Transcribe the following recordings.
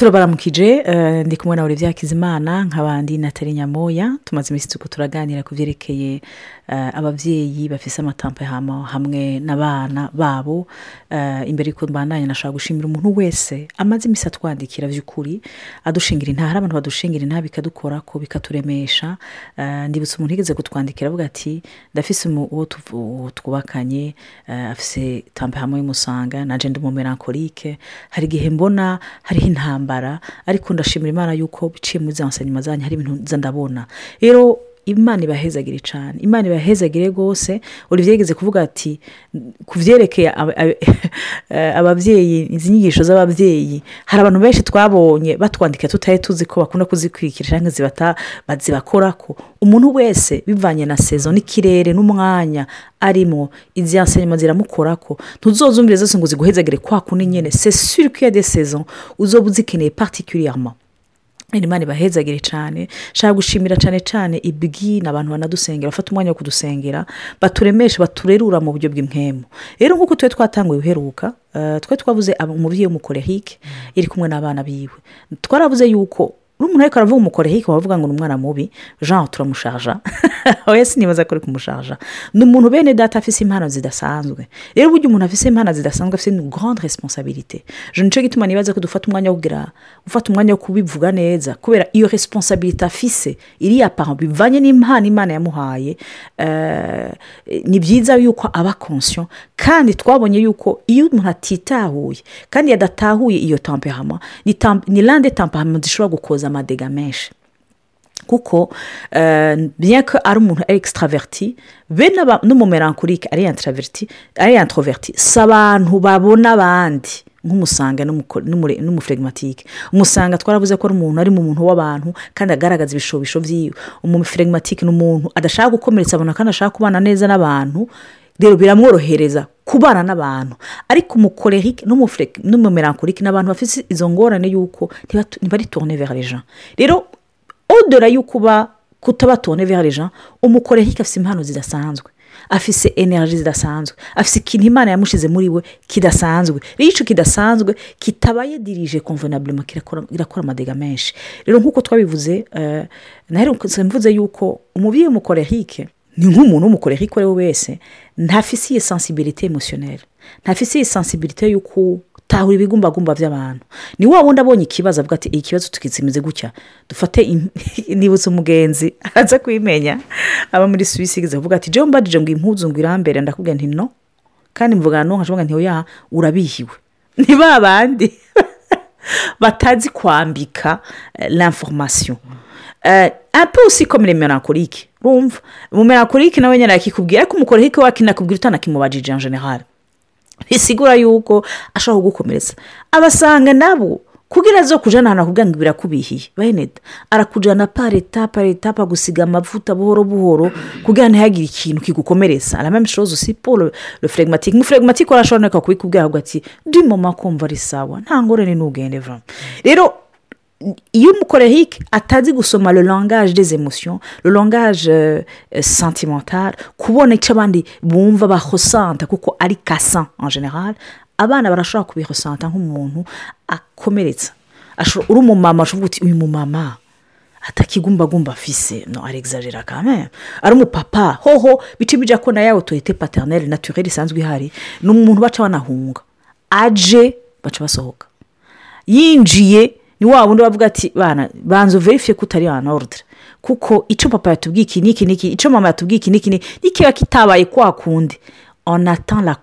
turabaramukije eh, ndi kumwe na olivier hakizimana nk'abandi na nyamoya tumaze iminsi turaganira ku byerekeye ababyeyi bafise amatampa hama hamwe n'abana babo. Eh, imbere y'uko mbandanya nashaka gushimira umuntu wese amaze iminsi atwandikira by'ukuri adushingira intara abantu badushingira intara bikadukora ko bikaturemesha. Eh, ndibutse umuntu yigeze kutwandikira avuga ati ndafise uwo twubakanye eh, afise tampa hamwe y'umusanga naje ndi mu melankolike. Hari igihe mbona hariho intambara ariko ndashimira imana yuko biciye muri za nsanyuma zanyu hari ibintu nza ndabona. Rero imana ibahezagire cyane imana ibahezagire rwose. Olivier yigeze kuvuga ati ku byerekeye aba- aba- ababyeyi izi nyigisho z'ababyeyi hari abantu benshi twabonye batwandika tutari tuzi ko bakunda kuzikurikira cyangwa zibata bazibakorako umuntu wese bivanye na sezo n'ikirere n'umwanya arimo izi nsanyuma ziramukorako. Ntuzozumvire zose ngo ziguhezagire kwa kundi nyine c'est sûr qu'il y a des saisons uzoba uzikeneye particulièrement. Imana ibahezagire cyane. Nshaka gushimira cyane cyane ibwi abantu banadusengera bafata umwanya wo kudusengera baturemesha baturerura mu buryo bw'impemu rero nk'uko twe twatanguye uheruka eh, twe twavuze aba- umubyeyi w'umukorehike iri kumwe n'abana biwe. Twaravuze yuko n'umuntu ariko aravuga umukorehike wavuga ngo ni umwana mubi? Jean turamushaja. Oya sinibaza ko ari kumushaja. Ni umuntu bene data afise impano zidasanzwe. Rero burya umuntu afise impano zidasanzwe afite une grande responsabilité. Je ni cyo gituma nibaza ko dufata umwanya wo kugira gufata umwanya wo kubivuga neza kubera iyo responsabilité afise iriya part bivanye n'impano imana yamuhaye eh, ni byiza yuko aba conscient. Kandi twabonye yuko iyo umuntu atitahuye kandi yadatahuye iyo temperament ni tam- ni lande temperament zishobora gukoza amadega menshi kuko eh, ko ari umuntu ari extraverti be n'umumelankolike ari introverti ari introverti si abantu babona abandi nk'umusanga n'umuflegmatike umusanga twaravuze ko ari umuntu ari mu muntu w'abantu kandi agaragaza ibishobisho byiwe umuflegmatike ni umuntu adashaka gukomeretsa abantu kandi ashaka kubana neza n'abantu rero biramworohereza kubana n'abantu. Ariko umukorerike n'umumelankolike ni abantu bafite izo ngorane y'uko ntibari les gens. Rero odora y'uko uba kutabatone vers les gens umukorerike afite impano zidasanzwe afise energy zidasanzwe afise ikintu imana yamushize muri we kidasanzwe. Rero icyo kidasanzwe kitabaye dirije convenablement kirakora amadega menshi. Rero nk'uko twabivuze eh, mvuze yuko umubyeyi w'umukorerike ni nk'umuntu w'umukorerike uwo ari we wese ntafise iyi sensibilité émotionnelle ntafise iyi sensibilité y'uko tahura ibigumbagumba by'abantu ni wa wundi abonye ikibazo avuga ati iyi kibazo tukizimize gutya dufate nibutse umugenzi aza kwimenya aba muri suwisi kuvuga ati jewe mbadije ngo impuzu ngo irambere ndakubwira nti no. Kandi mvugana no nkavuga nti oya urabihiwe. Ni ba bandi. Batazi kwambika eh, l'information. Eh, un peu aussi comme les urumva umumelankolike nawe nyine yakikubwira ariko umukorehike wakinakubwira utanakimubajije en general bisigura yuko ashobora kugukomeretsa abasanga nabo kugira zo kujana ahantu akubwira ngo birakubihiye. Beneda arakujana par etape par etape agusiga amavuta buhoro buhoro kugira ntihagire ikintu kigukomeretsa la même chose aussi pour le, le phlegmatique umuphlegmatique arashobora no kubikubwira ahubwo ati du moment kumva ari sawa nta ngorane vraiment rero iyo umukorehike atazi gusoma le langage des émotions le langage euh, euh, sentimental kubona icyo abandi bumva bahosanta kuko ari kasa en general abana barashobora kubihosanta nk'umuntu akomeretsa. Uri umumama ashobora uti uyu mumama atakigumbagumba afise no arexagera kame ari umupapa hoho bice bija ko na yawe autorité paternelle naturelle isanzwe ihari. Ni umuntu baca banahunga. Aje baca basohoka. Yinjiye ni wa wundi bavuga ati bana banza verifiye ko utari en ordre kuko icyo papa yatubwiye iki n'iki n'iki icyo mama yatubwiye iki n'iki n'iki nikiba kitabaye kwa kundi. On attend la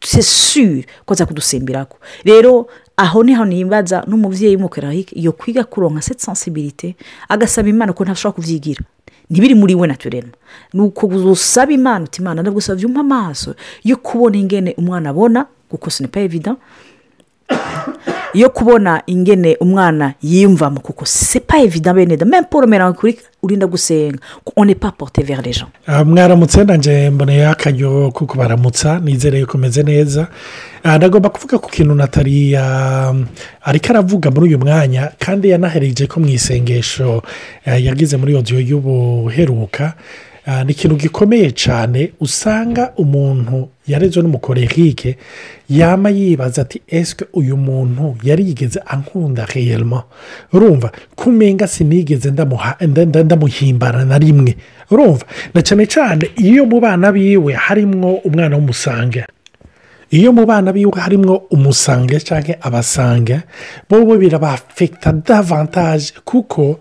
c'est sûr ko aza kudusimbirako. Rero aho ni ho nibaza n'umubyeyi w'umukorahike iyo kwiga kuronka cette sensibilité agasaba imana ko ntashobora kubyigira ntibiri muri we naturellement ni uko usaba imana uti imana ndagusabye umpa amaso yo kubona ingene umwana abona kuko pas évident. Yo kubona ingene umwana yiyumvamo kuko. Pas évident bene da le mélancolique urinda gusenga. Ko on n'est pas porté vers les gens. Ah, mwaramutse nanjye mboneye akaryo ko kubaramutsa nizere yuko umeze neza. Ah, ndagomba kuvuga ku kintu natali ah, ariko aravuga muri uyu mwanya kandi yanahereje ko mu isengesho yagize muri odiyo y'ubuheruka. ah, ni ikintu gikomeye cyane usanga umuntu yarezwe n'umukorerike yama yibaza ati esike uyu muntu yarigeze ankunda reyelma urumva kumenga sinigeze ndamuhimbara na rimwe. Urumva na cyane cyane iyo mu bana biwe harimwo umwana w'umusange. Iyo mu bana biwe harimo umusange cyangwa abasange bo birabafekita davantaje kuko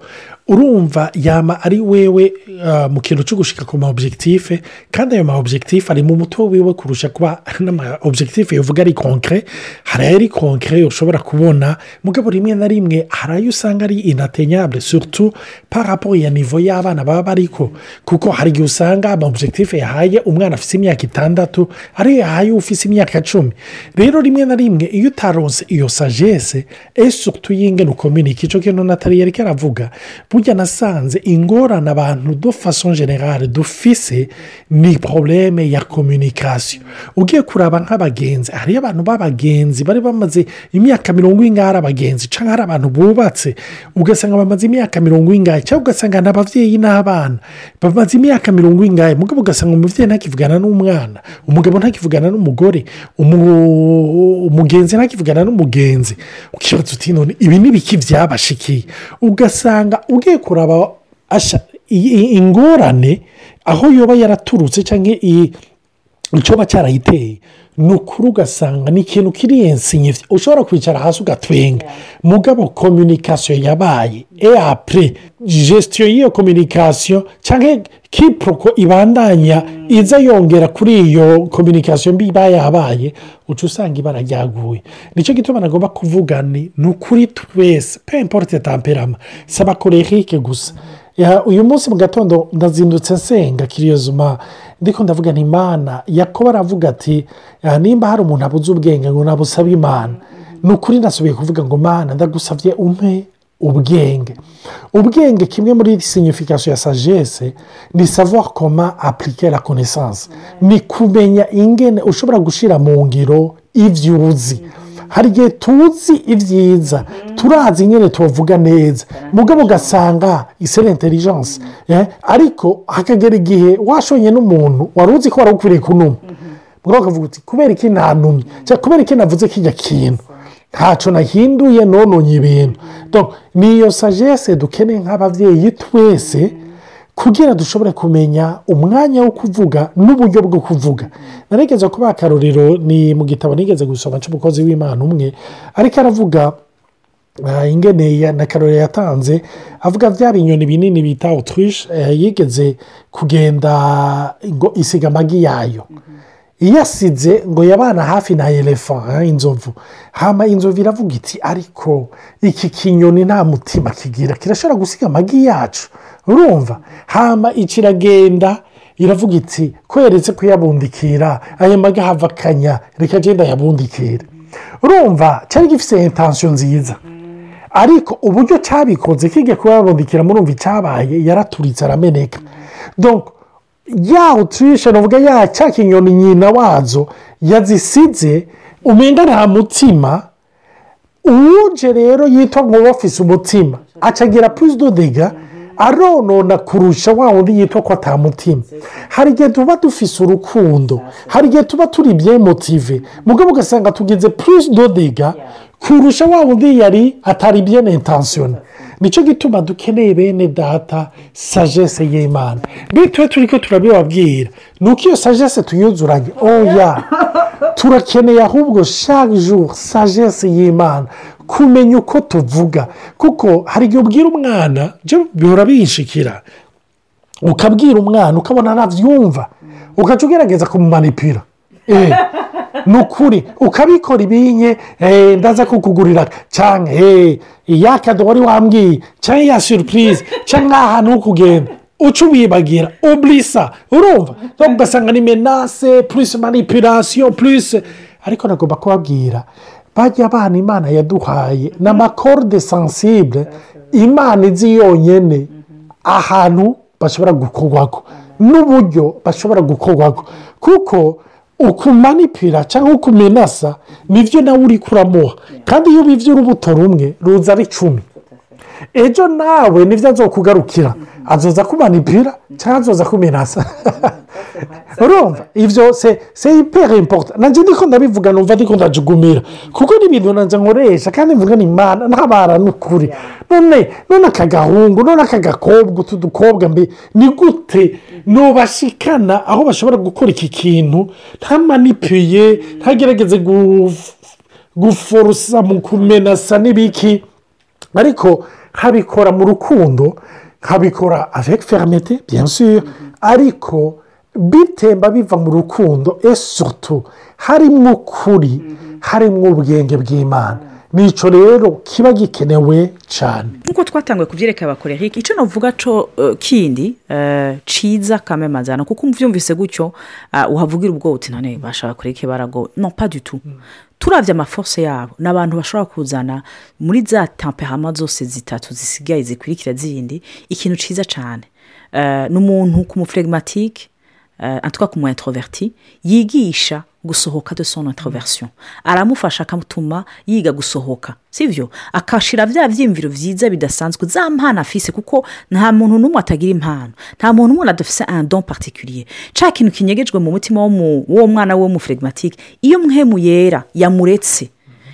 urumva yama ari wewe uh, mu kintu cyo gushika ku ma objectif kandi ayo ma objectif ari mu mutwe wiwe kurusha kuba n'ama objectif yovuga ari concret. Hari ayari concret ushobora kubona mugabo rimwe na rimwe hari ayo usanga ari inatenyable surtout par rapport ya niveau y'abana baba bariko. Kuko hari igihe usanga ama objectif yahaye umwana afite imyaka itandatu ariyo yahaye ufite imyaka cumi. Rero rimwe na rimwe iyo utaronse iyo sagesse et surtout y'ingene ukominike icyo kintu natali yari karavuga burya nasanze ingorane abantu do façon generale dufise ni probleme ya communication. Ugiye kuraba nk'abagenzi hariyo abantu b'abagenzi bari bamaze imyaka mirongo ingahe ari abagenzi cyangwa hari abantu bubatse ugasanga bamaze imyaka mirongo ingahe cyangwa ugasanga ni ababyeyi n'abana bamaze imyaka mirongo ingahe mugabo ugasanga umubyeyi ntakivugana n'umwana umugabo ntakivugana n'umugore umu- umugenzi ntakivugana n'umugenzi. Ukibaza uti none ibi ni biki byabashikiye ugasanga ugiye kuraba ingorane aho yoba yaraturutse cyangwa icyoba cyarayiteye ni ukuri ugasanga ni ikintu kiri ensinye ushobora kwicara hasi ugatwenga. Mugabo kominikasiyo yabaye. E apure gesitiyo y'iyo kominikasiyo cyangwa kiporoko ibandanya iza yongera kuri iyo kominikasiyo mbi iba yabaye uca usanga ibara ryaguye. Nicyo gituma nagomba kuvuga ni ukuri twese pe importe tamperama saba korerike gusa. Uyu munsi mu gatondo ndazindutse nsenga kiriyozuma ndiko ndavuga nti imana yakobo aravuga ati "Ah, nimba hari umuntu abuze ubwenge ngo nabusabe imana. Ni ukuri nasubiye kuvuga ngo mana ndagusabye umpe ubwenge. Ubwenge kimwe muri signification ya sagesse ni savoir comment appliquer la connaissance. Ni kumenya ingene ushobora gushyira mu ngiro ibyo uzi hari igihe tuzi ibyiza turazi ingene tubavuga neza. Mugabo ugasanga isere intelligence eh, ariko hakagera igihe washonye n'umuntu wari uzi ko wari ukwiriye kunuma. Mugabo ukavuga uti kubera iki ntanumye cyangwa kubera iki navuze kijya kintu? Ntacyo nahinduye nononye ibintu. Ni iyo sagesse dukeneye nk'ababyeyi twese kugira dushobore kumenya umwanya wo kuvuga n'uburyo bwo kuvuga. Narigeze kuba akarorero ni mu gitabo nigeze gusoma cy'umukozi w'imana umwe ariko aravuga ah, ingene na karore yatanze avuga bya binyoni binini bita oturishe yigeze kugenda isiga amagi yayo. Iyo asize ngo yabana hafi na elefa inzovu. Hama inzovu iravuga iti ariko iki kinyoni nta mutima kigira kirashobora gusiga amagi yacu. Urumva? Hama ikiragenda iravuga iti kweretse kuyabundikira aya magi hava akanya reka agenda yabundikira urumva? Cyari gifite intansiyo nziza. Ariko uburyo cyabikoze kijya kuyabundikira murumva icyabaye yaraturitse arameneka. Donc ya otirishe navuga ya cya kinyoni nyina wazo yazisize umenga nta mutima uwuje rero yitwa ngo bafise umutima acagira purize do dega aronona kurusha wa wundi yitwa ko atamutima hari igihe tuba dufise urukundo hari igihe tuba turi byemotive mugabo ugasanga tugize purize do dega kurusha wa wundi yari atari byene intansiyoni ni cyo gituma dukeneye bene data sagesse y'imana. Bityo turi ko turabibabwira. Ni uko iyo sagesse tuyuzuranye oya turakeneye ahubwo chaque jour sagesse y'imana. Kumenya uko tuvuga. Kuko hari igihe ubwira umwana bihora biyishikira ukabwira umwana ukabona ntabyumva ugaca ugerageza kumumanipira. Eh, ni ukuri ukabikora ibinye eh, ndaza kukugurira. Cyangwa eh, ya kado wari wambwiye cyangwa ya surupurize cyangwa ahantu ho kugenda uca ubibagira uburisa urumva? Ugasanga ni menase purisi manipirasiyo purisi ariko nagomba kubabwira bajya abana imana yaduhaye ni amakorde sansibure imana izi yonyine ahantu bashobora gukorwaho n'uburyo bashobora gukorwaho kuko ukumanipira cyangwa ukumenasa ni byo nawe uri kuramuha. Kandi iyo ubibye urubuto rumwe ruza ari icumi ejo nawe ni byo azokugarukira. Azoza kumanipira cyangwa azoza kuminasa urumva? Ibyo se ipera impota nanjye ndiko ndabivuga numva ndiko ndajugumira. Kuko n'ibintu nanjye nkoresha kandi mvuga ni imana ntabara ni ukuri none none aka gahungu none aka gakobwa utu dukobwa mbe ni gute? Nubashikana aho bashobora gukora iki kintu ntamanipiye ntagerageze guforosa mu kumenasa n'ibiki. Ariko nkabikora mu rukundo nkabikora avec fermete bien sûr. Ariko bitemba biva mu rukundo esutu harimo ukuri harimo ubwenge bw'imana. Ni cyo rero kiba gikenewe cyane nk'uko twatanguye kubyerekeye abakorerike icyo navuga cyo kindi ciza kamemazana kuko umbyumvise gutyo uhavugira ubwo uti none bashaka kureke barago. No padutu turabye amaforce yabo. Ni abantu bashobora kuzana muri za tamperama zose zitatu zisigaye zikurikira zindi ikintu cyiza cyane ni umuntu ku muflegimatike atwa ku mu introverti. Yigisha gusohoka de son introversion. Aramufasha akamutuma yiga gusohoka. Sibyo akashyira bya byiyumviro byiza bidasanzwe za mpano afise kuko nta muntu n'umwe atagira impano. Nta muntu n'umwe adafise don particulier. Cya kintu kinyegejwe mu mutima w'uwo mwana we w'umuflegimatike iyo mwemu yera yamuretse.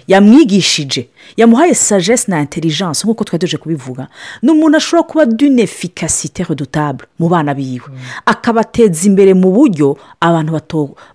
Yamwigishije yamuhaye sagesse na intelligence nk'uko twari tuje kubivuga. Ni umuntu ashobora kuba dune efikasite redutable mu bana biwe. Akabateza imbere mu buryo abantu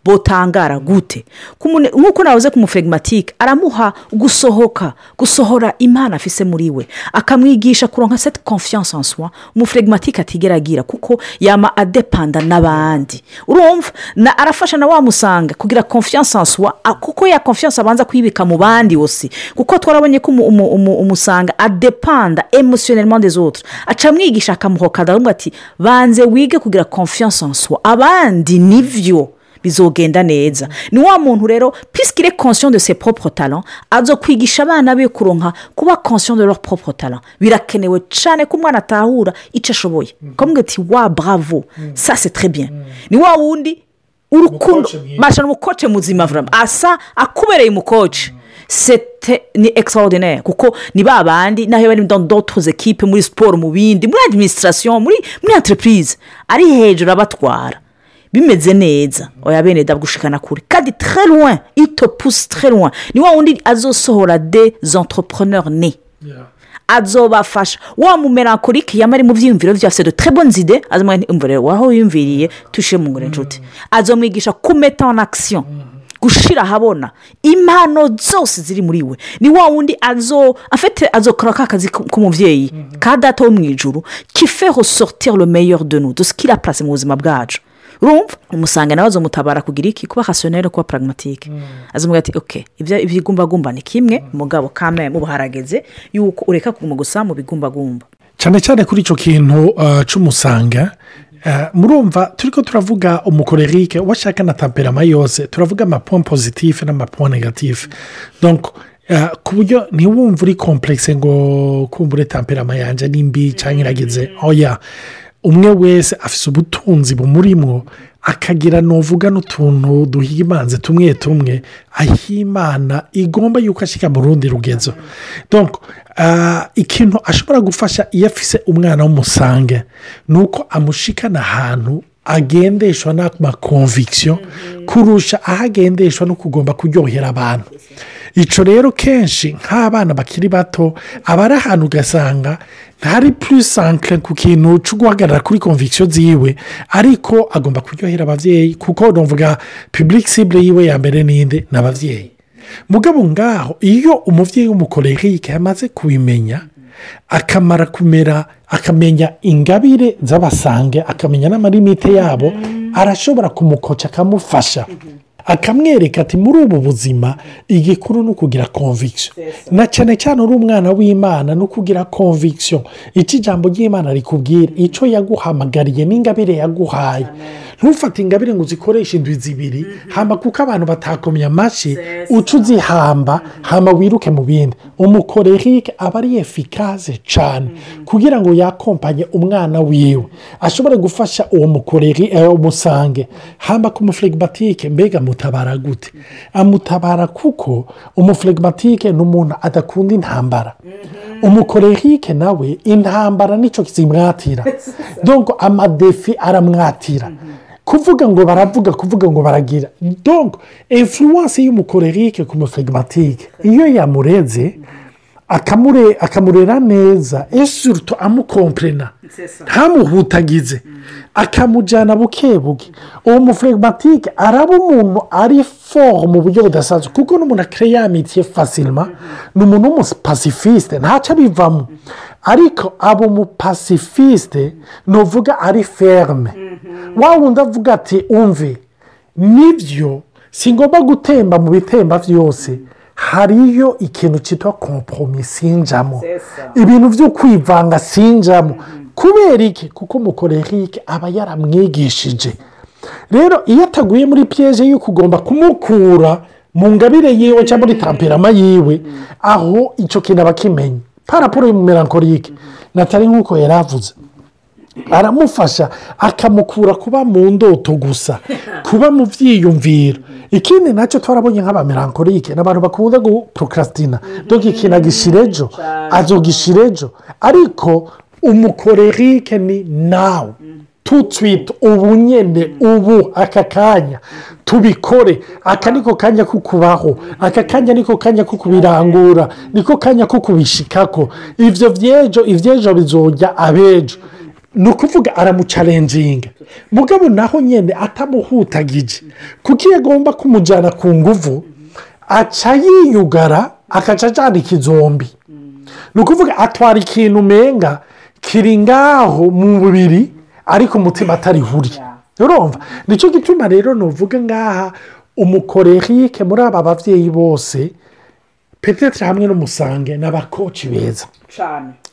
botangara gute. Nk'uko nabuze ku muflegimatike aramuha gusohoka gusohora impano afise muri we. Akamwigisha kuronka seti confiance en soi. Umuflegimatike atigera agira kuko yama adepanda n'abandi. Urumva? Arafasha na wamusanga kugira confiance en soi kuko ya confiance abanza kuyibika mu bandi. Yose kuko twarabonye ko umusanga adepanda emusiyonelmo des autres. Aca amwigisha akamuhoka ndavuga ati banze wige kugira confiance en soi. Abandi ni byo bizogenda neza. Ni wa muntu rero pisikire konsiyo de se propre talent azo kwigisha abana be kuronka kuba konsiyo de propre talent birakenewe cyane ko umwana atahura icyo ashoboye. Kamwe ati wa bravo. Sa se très bien. Ni wa wundi urukundo masha ni umukoce muzima asa akubereye umukoce sete ni extraordinaire. Kuko ni ba bandi naho bari muri dotoze ekipe muri siporo mu bindi muri adiminisitirasiyo muri muri entereprise ari hejuru abatwara. Bimeze neza. Oya bene ndagushikana kure. Kandi très loin. Ito pusi très loin. Ni wa wundi azosohora de entrepreneur ne azobafasha wa mumerankorike yaba ari mu byiyumviro byose de très bonnes idées. Azamubwira imvura waho wiyumviriye tushe mu ngore inshuti azamwigisha kumeta en action. Gushyira ahabona. Impano zose ziri muri we. Ni wa wundi azo afite azokora ka kazi k'umubyeyi ka data wo mu ijuru kife resortir le meilleur de nous dusi kiriya purasi mu buzima bwacu. Urumva umusanga nawe azamutabara kugira iki kuba hasiyoneri kuba pragmatike azamubwira ati oke ibigumbagumba ni kimwe umugabo kamwe mu buharageze yuko ureka kuguma gusa mu bigumbagumba. Cyane cyane kuri icyo kintu cy'umusanga murumva turi ko turavuga umukorerike washaka na tamperama yose turavuga amapuwa pozitifu n'amapuwa negatifu ku buryo ntiwumve uri komplekse ngo kumbure tamperama yanjye ni mbi cyangwa irageze. Oya umwe wese afite ubutunzi bumurimwo akagira nuvuga n'utuntu duhimanze tumwe tumwe aho imana igomba yuko ashyira mu rundi rugenzo ikintu ashobora gufasha iyo afise umwana w'umusange ni uko amushikana ahantu agendeshwa n'amakonvikisiyo kurusha aho agendeshwa no kugomba kuryohera abantu. Icyo rero kenshi nk'abana bakiri bato aba ari ahantu ugasanga ntari purisankire ku kintu cyo guhagarara kuri konvikisiyo ziwe ariko agomba kuryohera ababyeyi kuko navuga pibulike sibure yiwe ya mbere n'indi ni ababyeyi mugabo ngaho iyo umubyeyi w'umukorerike yamaze kubimenya akamara kumera akamenya ingabire z'abasange akamenya n'amarimite yabo arashobora kumukoca akamufasha. Akamwereka ati muri ubu buzima igikuru ni ukugira konvikisiyo na cyane cyane uri umwana w'imana ni ukugira konvikisiyo icyo ijambo ry'imana rikubwira icyo yaguhamagariye n'ingabire yaguhaye. Ntufate ingabire ngo uzikoreshe indwi zibiri hamba kuko abantu batakomye amashyi uca uzihamba hamba wiruke mu bindi. Umukorerike aba ari efikaze cyane kugira ngo yakompanye umwana wiwe. Ashobore gufasha uwo mukoreri umusange hamba ku muflegimatike mbega amutabara gute. Amutabara kuko umuflegimatike ni umuntu adakunda intambara. Umukorerike nawe intambara ni cyo zimwatira donko amadefi aramwatira. Kuvuga ngo baravuga kuvuga ngo baragira. Donko influence y'umukorerike ku muflegimatike iyo yamureze akamurera neza esuruto amukomperena ntamuhutagize. Akamujyana buke buke. Uwo muflegimatike araba umuntu ari foro mu buryo budasanzwe kuko n'umuntu akireyamitiye fasirima ni umuntu w'umusipasifisite ntacyo abivamo. Ariko aba umupasifisite ni uvuga ari ferme. Wa wundi avuga ati umve ni byo si ngombwa gutemba mu bitemba byose. Hariyo ikintu cyitwa komporomi sinjamo. Ibintu byo kwivanga sinjamo. Kubera iki? Kuko umukorerike aba yaramwigishije. Rero iyo ataguye muri piyeje y'uko ugomba kumukura mu ngabire yiwe cyangwa muri tamperama yiwe aho icyo kintu aba akimenye paraporo y'umumerankorike natari nk'uko yari avuze. Aramufasha akamukura kuba mu ndoto gusa kuba mu byiyumviro ikindi na cyo twarabonye nk'abamerankorike ni abantu bakunda guporokasitina doga ikintu agishira ejo azogishira ejo ariko umukorerike ni nawe tutwite ubu nyine ubu aka kanya. Tubikore. Aka niko kanya ko kubaho. Aka kanya niko kanya ko kubirangura. Niko kanya ko kubishikako. Ibyo by'ejo iby'ejo bizojya abejo. Ni ukuvuga aramucarenjinga mugabo naho nyine atamuhutagije. Kuko iyo agomba kumujyana ku nguvu? Aca yiyugara akaca ajyana ikizombi. Ni ukuvuga atwara ikintu umenga kiri ngaho mu mubiri ariko umutima atarihuri urumva? Nicyo gituma rero nuvuga ngaha umukorerike muri aba babyeyi bose petete hamwe n'umusange ni abakoci beza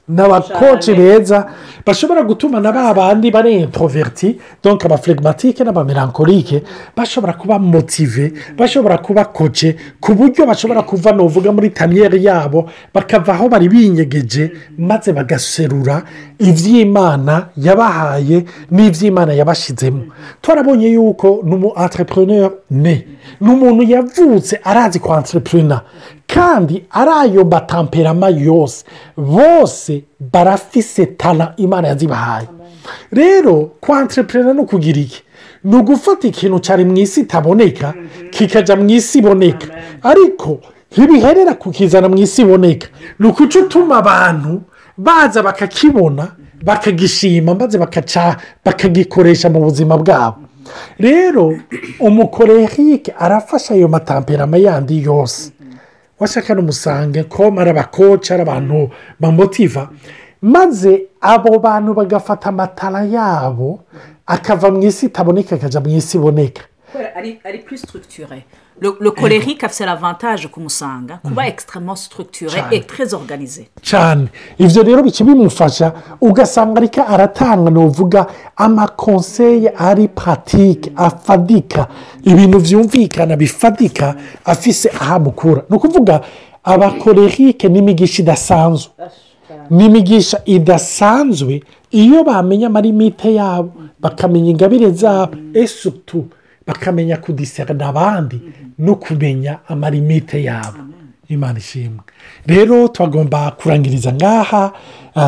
ni abakoci beza. Bashobora gutuma na ba bandi bari introverti donka abaflegimatike n'abamerankorike bashobora kuba motive bashobora kuba koce ku buryo bashobora kuva nuvuga muri taniyeri yabo bakava aho bari binyegeje maze bagaserura iby'imana yabahaye n'iby'imana yabashyizemo turabonye yuko ni umu entrepreneur ne ni umuntu yavutse arazi ku entrepreneur. Kandi ari ayo matamperama yose. Bose barafise tara imana yazibahaye. Rero kwa entrepreneur ni ukugira iki? Ni ugufata ikintu cyari mu isi itaboneka kikajya mu isi iboneka. Ariko ntibiherera kukizana mu isi iboneka. Ni ukuca utuma abantu baza bakakibona bakagishima maze bakagikoresha mu buzima bwabo. Rero umukorerike arafasha ayo matamperama yandi yose. Washaka n'umusange ko ari abakoci ari abantu bamotiva maze abo bantu bagafata amatara yabo akava mu isi itaboneka akajya mu isi iboneka ari kuri siturutire le korerike afite avantage kumusanga. Kuba ekisitara siturutire et très organize cyane ibyo rero bimufasha ugasanga ariko aratanga ni uvuga amakonseye ari paratike afadika. Ibintu byumvikana bifadika afise ahamukura ni ukuvuga abakorerike n'imigisha idasanzwe. N'imigisha idasanzwe iyo bamenya amarimite yabo bakamenya ingabire zabo. Esutu bakamenya kudiserana abandi no kumenya amarimite yabo. Imana ishimwe. Rero tugomba kurangiriza ngaha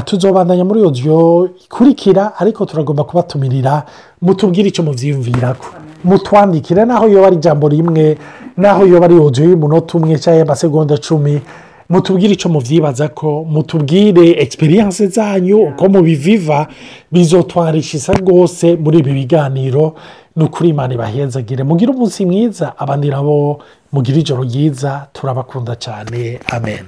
tuzobandanya muri odiyo ikurikira ariko turagomba kubatumirira mutubwire icyo mubyiyumvirako mutwandikire naho yoba ari ijambo rimwe naho yoba ari odiyo y'umunota umwe cyangwa y'amasegonda cumi mutubwire icyo mubyibaza ko mutubwire egisperiyanse zanyu uko mubiviva bizotwarisha rwose muri ibi biganiro. Ni ukuri imana ibahenzagire mugire umunsi mwiza. Abandi nabo mugire ijoro ryiza. Turabakunda cyane. Amen.